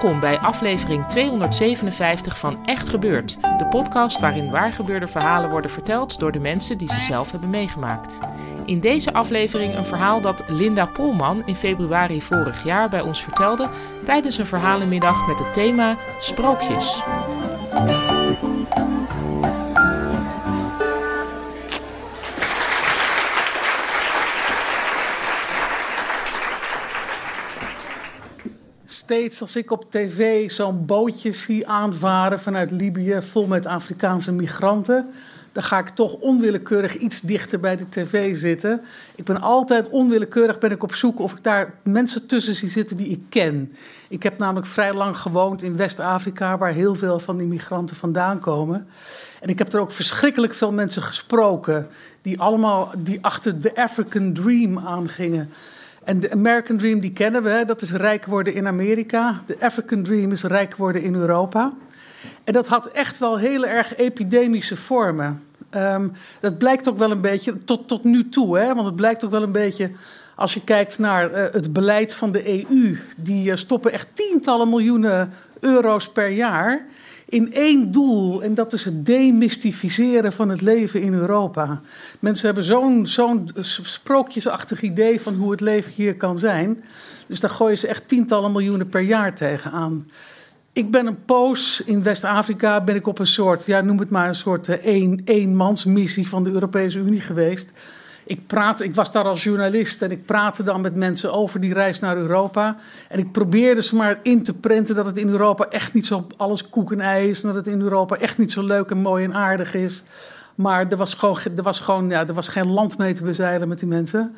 Welkom bij aflevering 257 van Echt Gebeurd, de podcast waarin waargebeurde verhalen worden verteld door de mensen die ze zelf hebben meegemaakt. In deze aflevering een verhaal dat Linda Polman in februari vorig jaar bij ons vertelde tijdens een verhalenmiddag met het thema Sprookjes. Steeds als ik op tv zo'n bootje zie aanvaren vanuit Libië, vol met Afrikaanse migranten, dan ga ik toch onwillekeurig iets dichter bij de tv zitten. Ik ben altijd onwillekeurig ben ik op zoek of ik daar mensen tussen zie zitten die ik ken. Ik heb namelijk vrij lang gewoond in West-Afrika, waar heel veel van die migranten vandaan komen. En ik heb er ook verschrikkelijk veel mensen gesproken die allemaal die achter de African Dream aangingen. En de American Dream, die kennen we, dat is rijk worden in Amerika. De African Dream is rijk worden in Europa. En dat had echt wel heel erg epidemische vormen. Um, dat blijkt ook wel een beetje, tot, tot nu toe, hè, want het blijkt ook wel een beetje als je kijkt naar uh, het beleid van de EU. Die uh, stoppen echt tientallen miljoenen euro's per jaar in één doel. En dat is het demystificeren van het leven in Europa. Mensen hebben zo'n zo'n sprookjesachtig idee van hoe het leven hier kan zijn. Dus daar gooien ze echt tientallen miljoenen per jaar tegenaan. Ik ben een poos in West-Afrika, ben ik op een soort, ja, noem het maar een soort uh, eenmansmissie van de Europese Unie geweest ik, praat, ik was daar als journalist en ik praatte dan met mensen over die reis naar Europa. En ik probeerde ze maar in te prenten dat het in Europa echt niet zo alles koek en ei is. En dat het in Europa echt niet zo leuk en mooi en aardig is. Maar er was gewoon, er was gewoon ja, er was geen land mee te bezeilen met die mensen.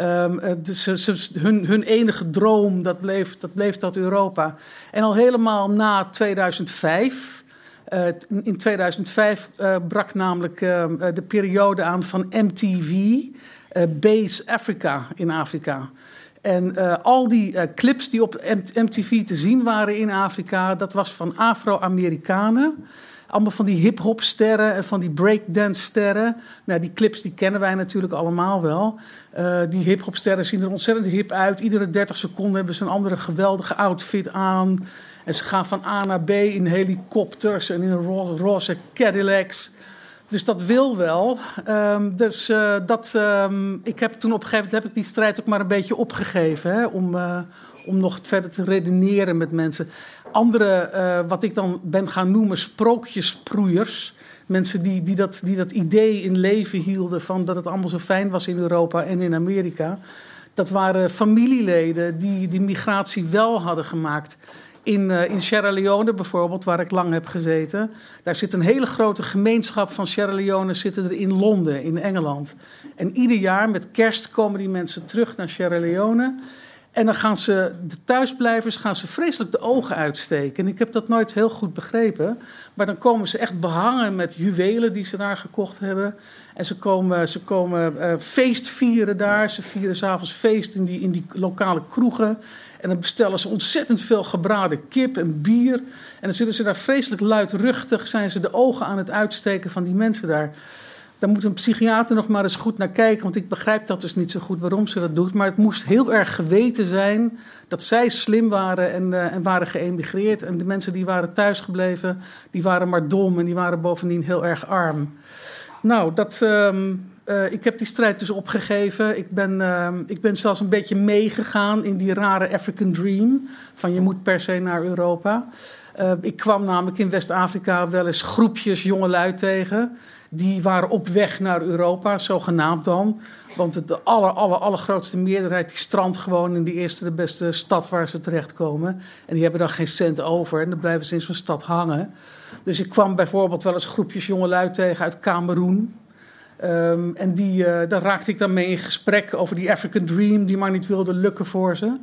Um, dus hun, hun enige droom, dat bleef, dat bleef dat Europa. En al helemaal na 2005 uh, in 2005 uh, eh, brak namelijk uh, de periode aan van MTV, Base Africa in Afrika. En al die clips die op MTV te zien waren in Afrika, dat was van Afro-Amerikanen. Allemaal van die hip-hop sterren en van die breakdance sterren. Nou, die clips die kennen wij natuurlijk allemaal wel. die hip-hop sterren zien er ontzettend hip uit. Iedere 30 seconden hebben ze een andere geweldige outfit aan. En ze gaan van A naar B in helikopters en in roze Cadillacs. Dus dat wil wel. Um, dus uh, dat, um, ik heb toen op een gegeven moment heb ik die strijd ook maar een beetje opgegeven. Hè, om, uh, om nog verder te redeneren met mensen. Andere, uh, wat ik dan ben gaan noemen, sprookjesproeiers. Mensen die, die, dat, die dat idee in leven hielden van dat het allemaal zo fijn was in Europa en in Amerika. Dat waren familieleden die die migratie wel hadden gemaakt. In, uh, in Sierra Leone bijvoorbeeld, waar ik lang heb gezeten. Daar zit een hele grote gemeenschap van Sierra Leone zitten er in Londen, in Engeland. En ieder jaar met kerst komen die mensen terug naar Sierra Leone. En dan gaan ze, de thuisblijvers, gaan ze vreselijk de ogen uitsteken. En ik heb dat nooit heel goed begrepen. Maar dan komen ze echt behangen met juwelen die ze daar gekocht hebben. En ze komen, ze komen uh, feest vieren daar. Ze vieren s'avonds feest in die, in die lokale kroegen. En dan bestellen ze ontzettend veel gebraden kip en bier. En dan zitten ze daar vreselijk luidruchtig, zijn ze de ogen aan het uitsteken van die mensen daar. Daar moet een psychiater nog maar eens goed naar kijken, want ik begrijp dat dus niet zo goed waarom ze dat doet. Maar het moest heel erg geweten zijn dat zij slim waren en, uh, en waren geëmigreerd. En de mensen die waren thuisgebleven, die waren maar dom en die waren bovendien heel erg arm. Nou, dat, um, uh, ik heb die strijd dus opgegeven. Ik ben, uh, ik ben zelfs een beetje meegegaan in die rare African Dream. Van je moet per se naar Europa. Uh, ik kwam namelijk in West-Afrika wel eens groepjes jongelui tegen. Die waren op weg naar Europa, zogenaamd dan. Want de aller, aller, allergrootste meerderheid die strandt gewoon in die eerste de beste stad waar ze terechtkomen. En die hebben dan geen cent over en dan blijven ze in zo'n stad hangen. Dus ik kwam bijvoorbeeld wel eens groepjes jongelui tegen uit Cameroen. Um, en die, uh, daar raakte ik dan mee in gesprek over die African Dream, die maar niet wilde lukken voor ze.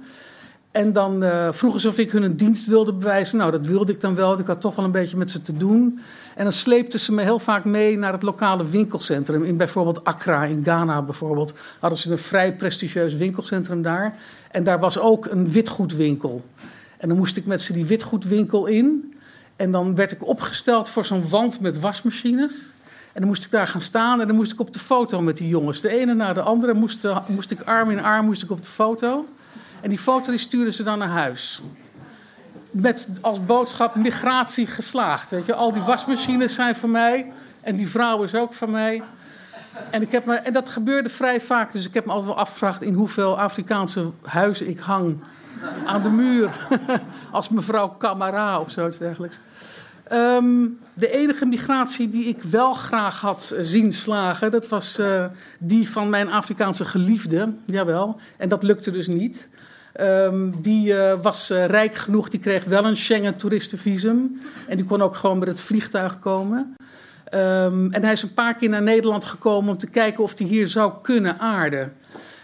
En dan uh, vroegen ze of ik hun een dienst wilde bewijzen. Nou, dat wilde ik dan wel. Ik had toch wel een beetje met ze te doen. En dan sleepten ze me heel vaak mee naar het lokale winkelcentrum. In bijvoorbeeld Accra, in Ghana bijvoorbeeld, hadden ze een vrij prestigieus winkelcentrum daar. En daar was ook een witgoedwinkel. En dan moest ik met ze die witgoedwinkel in. En dan werd ik opgesteld voor zo'n wand met wasmachines. En dan moest ik daar gaan staan en dan moest ik op de foto met die jongens. De ene na de andere moest, moest ik arm in arm moest ik op de foto. En die foto die stuurden ze dan naar huis. Met als boodschap migratie geslaagd. Weet je? Al die wasmachines zijn van mij. En die vrouw is ook van mij. En, ik heb me, en dat gebeurde vrij vaak. Dus ik heb me altijd wel afgevraagd in hoeveel Afrikaanse huizen ik hang aan de muur. Als mevrouw Camara of zoiets dergelijks. Um, de enige migratie die ik wel graag had zien slagen, dat was uh, die van mijn Afrikaanse geliefde. Jawel. En dat lukte dus niet. Um, die uh, was rijk genoeg, die kreeg wel een Schengen-toeristenvisum. En die kon ook gewoon met het vliegtuig komen. Um, en hij is een paar keer naar Nederland gekomen om te kijken of hij hier zou kunnen aarden.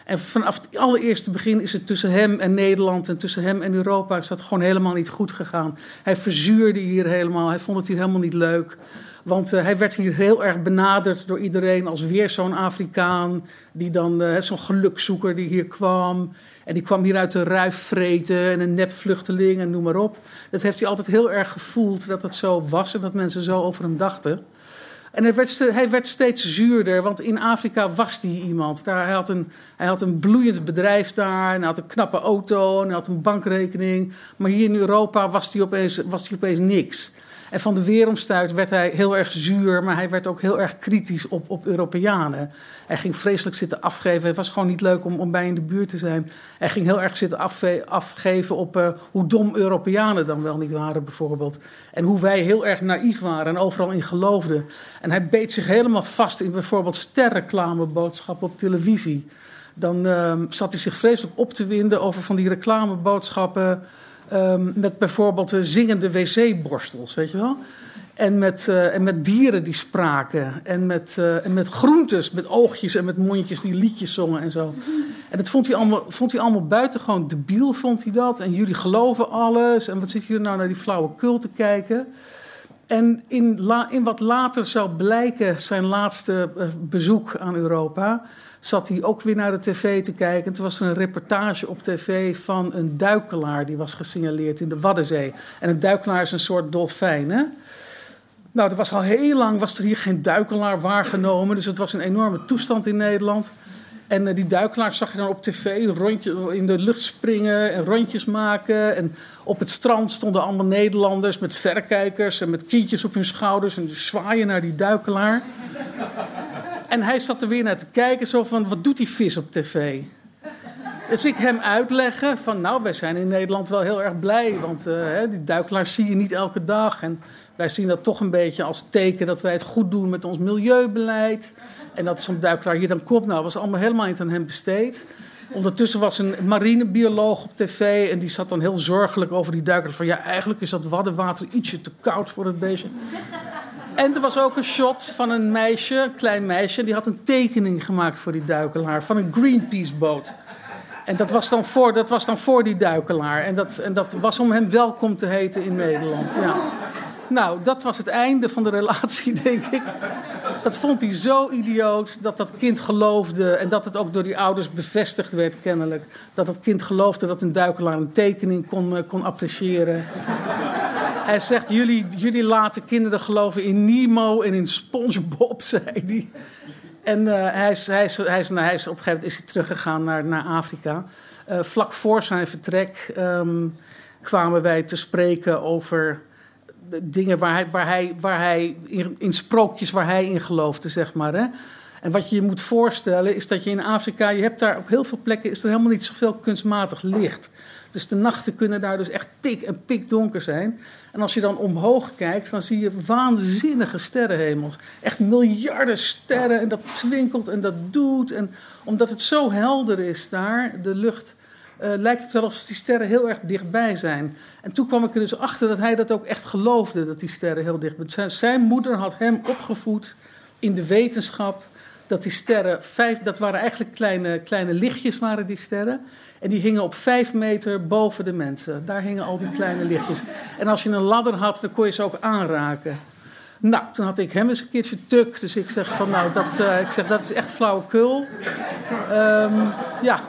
En vanaf het allereerste begin is het tussen hem en Nederland en tussen hem en Europa is dat gewoon helemaal niet goed gegaan. Hij verzuurde hier helemaal, hij vond het hier helemaal niet leuk. Want uh, hij werd hier heel erg benaderd door iedereen als weer zo'n Afrikaan. Die dan, uh, zo'n gelukzoeker die hier kwam. En die kwam hier uit de ruifvreten en een nepvluchteling en noem maar op. Dat heeft hij altijd heel erg gevoeld dat dat zo was en dat mensen zo over hem dachten. En hij werd, hij werd, steeds zuurder, want in Afrika was hij iemand. Daar, hij, had een, hij had een bloeiend bedrijf daar, en hij had een knappe auto, en hij had een bankrekening. Maar hier in Europa was hij opeens, was opeens niks. En van de weeromstuit werd hij heel erg zuur, maar hij werd ook heel erg kritisch op, op Europeanen. Hij ging vreselijk zitten afgeven. Het was gewoon niet leuk om, om bij in de buurt te zijn. Hij ging heel erg zitten afgeven op uh, hoe dom Europeanen dan wel niet waren, bijvoorbeeld. En hoe wij heel erg naïef waren en overal in geloofden. En hij beet zich helemaal vast in bijvoorbeeld sterreclameboodschappen op televisie. Dan uh, zat hij zich vreselijk op te winden over van die reclameboodschappen Um, met bijvoorbeeld zingende wc-borstels, weet je wel? En met, uh, en met dieren die spraken. En met, uh, en met groentes, met oogjes en met mondjes die liedjes zongen en zo. En dat vond hij allemaal, vond hij allemaal buitengewoon debiel, vond hij dat. En jullie geloven alles. En wat zit je nou naar die flauwe cult te kijken? En in, la, in wat later zou blijken zijn laatste bezoek aan Europa zat hij ook weer naar de tv te kijken. En toen was er een reportage op tv van een duikelaar die was gesignaleerd in de Waddenzee. En een duikelaar is een soort dolfijn, hè? Nou, er was al heel lang was er hier geen duikelaar waargenomen. Dus het was een enorme toestand in Nederland. En uh, die duikelaar zag je dan op tv rondje in de lucht springen en rondjes maken. En op het strand stonden allemaal Nederlanders met verrekijkers en met kietjes op hun schouders en zwaaien naar die duikelaar. En hij zat er weer naar te kijken, zo van, wat doet die vis op tv? Dus ik hem uitleggen van, nou, wij zijn in Nederland wel heel erg blij. Want uh, die duikelaars zie je niet elke dag. En wij zien dat toch een beetje als teken dat wij het goed doen met ons milieubeleid. En dat zo'n duikelaar hier dan komt. Nou, was allemaal helemaal niet aan hem besteed. Ondertussen was een marinebioloog op tv en die zat dan heel zorgelijk over die duikelaar. Van ja, eigenlijk is dat waddenwater ietsje te koud voor het beestje. En er was ook een shot van een meisje, een klein meisje, die had een tekening gemaakt voor die duikelaar van een Greenpeace-boot. En dat was, dan voor, dat was dan voor die duikelaar. En dat, en dat was om hem welkom te heten in Nederland. Ja. Nou, dat was het einde van de relatie, denk ik. Dat vond hij zo idioot dat dat kind geloofde. En dat het ook door die ouders bevestigd werd, kennelijk. Dat dat kind geloofde dat een duikelaar een tekening kon, eh, kon appreciëren. Hij zegt, jullie, jullie laten kinderen geloven in Nemo en in Spongebob, zei hij. En uh, hij, is, hij, is, hij, is, nou, is, op een gegeven moment is hij teruggegaan naar, naar Afrika. Uh, vlak voor zijn vertrek um, kwamen wij te spreken over dingen waar hij, waar hij, waar hij in, in, sprookjes waar hij in geloofde, zeg maar. Hè? En wat je je moet voorstellen is dat je in Afrika, je hebt daar op heel veel plekken is er helemaal niet zoveel kunstmatig licht. Dus de nachten kunnen daar dus echt pik en pikdonker zijn. En als je dan omhoog kijkt, dan zie je waanzinnige sterrenhemels. Echt miljarden sterren en dat twinkelt en dat doet. En omdat het zo helder is daar, de lucht, uh, lijkt het wel alsof die sterren heel erg dichtbij zijn. En toen kwam ik er dus achter dat hij dat ook echt geloofde, dat die sterren heel dichtbij zijn. Zijn moeder had hem opgevoed in de wetenschap dat die sterren, vijf, dat waren eigenlijk kleine, kleine lichtjes, waren die sterren. En die hingen op vijf meter boven de mensen. Daar hingen al die kleine lichtjes. En als je een ladder had, dan kon je ze ook aanraken. Nou, toen had ik hem eens een keertje tuk. Dus ik zeg van, nou, dat, uh, ik zeg, dat is echt flauwekul. Um, ja,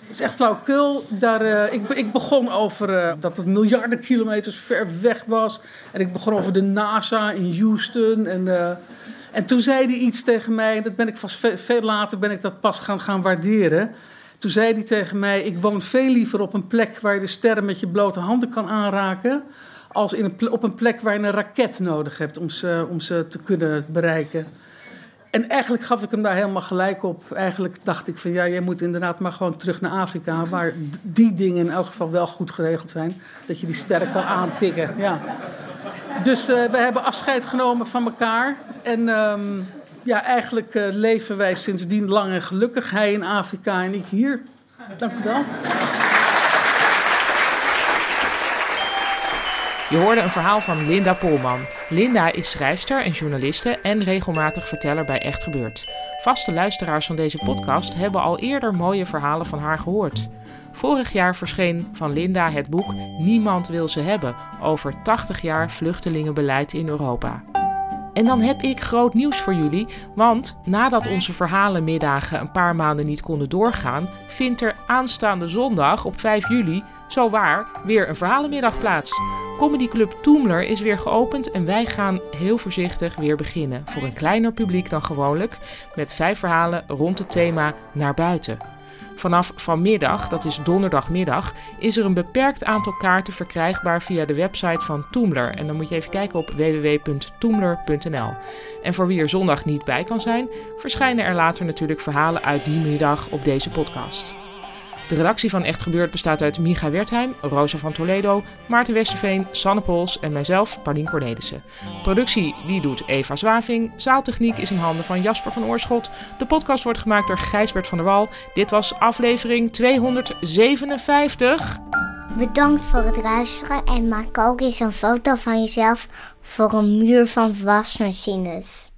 het is echt flauwekul. Daar, uh, ik, ik, begon over uh, dat het miljarden kilometers ver weg was. En ik begon over de NASA in Houston. En, en toen zei hij iets tegen mij. En dat ben ik vast veel, later ben ik dat pas gaan, gaan waarderen. Toen zei hij tegen mij: Ik woon veel liever op een plek waar je de sterren met je blote handen kan aanraken. als in op een plek waar je een raket nodig hebt om ze, om ze te kunnen bereiken. En eigenlijk gaf ik hem daar helemaal gelijk op. Eigenlijk dacht ik van ja, jij moet inderdaad maar gewoon terug naar Afrika. Waar die dingen in elk geval wel goed geregeld zijn. Dat je die sterren kan aantikken. Ja. Dus uh, we hebben afscheid genomen van elkaar. En um, ja, eigenlijk uh, leven wij sindsdien lang en gelukkig. Hij in Afrika en ik hier. Dank u wel. Je hoorde een verhaal van Linda Polman. Linda is schrijfster en journaliste en regelmatig verteller bij Echt Gebeurd. Vaste luisteraars van deze podcast hebben al eerder mooie verhalen van haar gehoord. Vorig jaar verscheen van Linda het boek Niemand wil ze hebben over 80 jaar vluchtelingenbeleid in Europa. En dan heb ik groot nieuws voor jullie, want nadat onze verhalenmiddagen een paar maanden niet konden doorgaan, vindt er aanstaande zondag op 5 juli zo waar weer een verhalenmiddag plaats. Comedy Club Toemler is weer geopend en wij gaan heel voorzichtig weer beginnen. Voor een kleiner publiek dan gewoonlijk, met vijf verhalen rond het thema naar buiten. Vanaf vanmiddag, dat is donderdagmiddag, is er een beperkt aantal kaarten verkrijgbaar via de website van Toomler. En dan moet je even kijken op www.toomler.nl. En voor wie er zondag niet bij kan zijn, verschijnen er later natuurlijk verhalen uit die middag op deze podcast. De redactie van Echt Gebeurd bestaat uit Micha Wertheim, Rosa van Toledo, Maarten Westerveen, Sanne Pols en mijzelf, Paulien Cornelissen. Productie die doet Eva Zwaving. Zaaltechniek is in handen van Jasper van Oorschot. De podcast wordt gemaakt door Gijsbert van der Wal. Dit was aflevering 257. Bedankt voor het luisteren en maak ook eens een foto van jezelf voor een muur van wasmachines.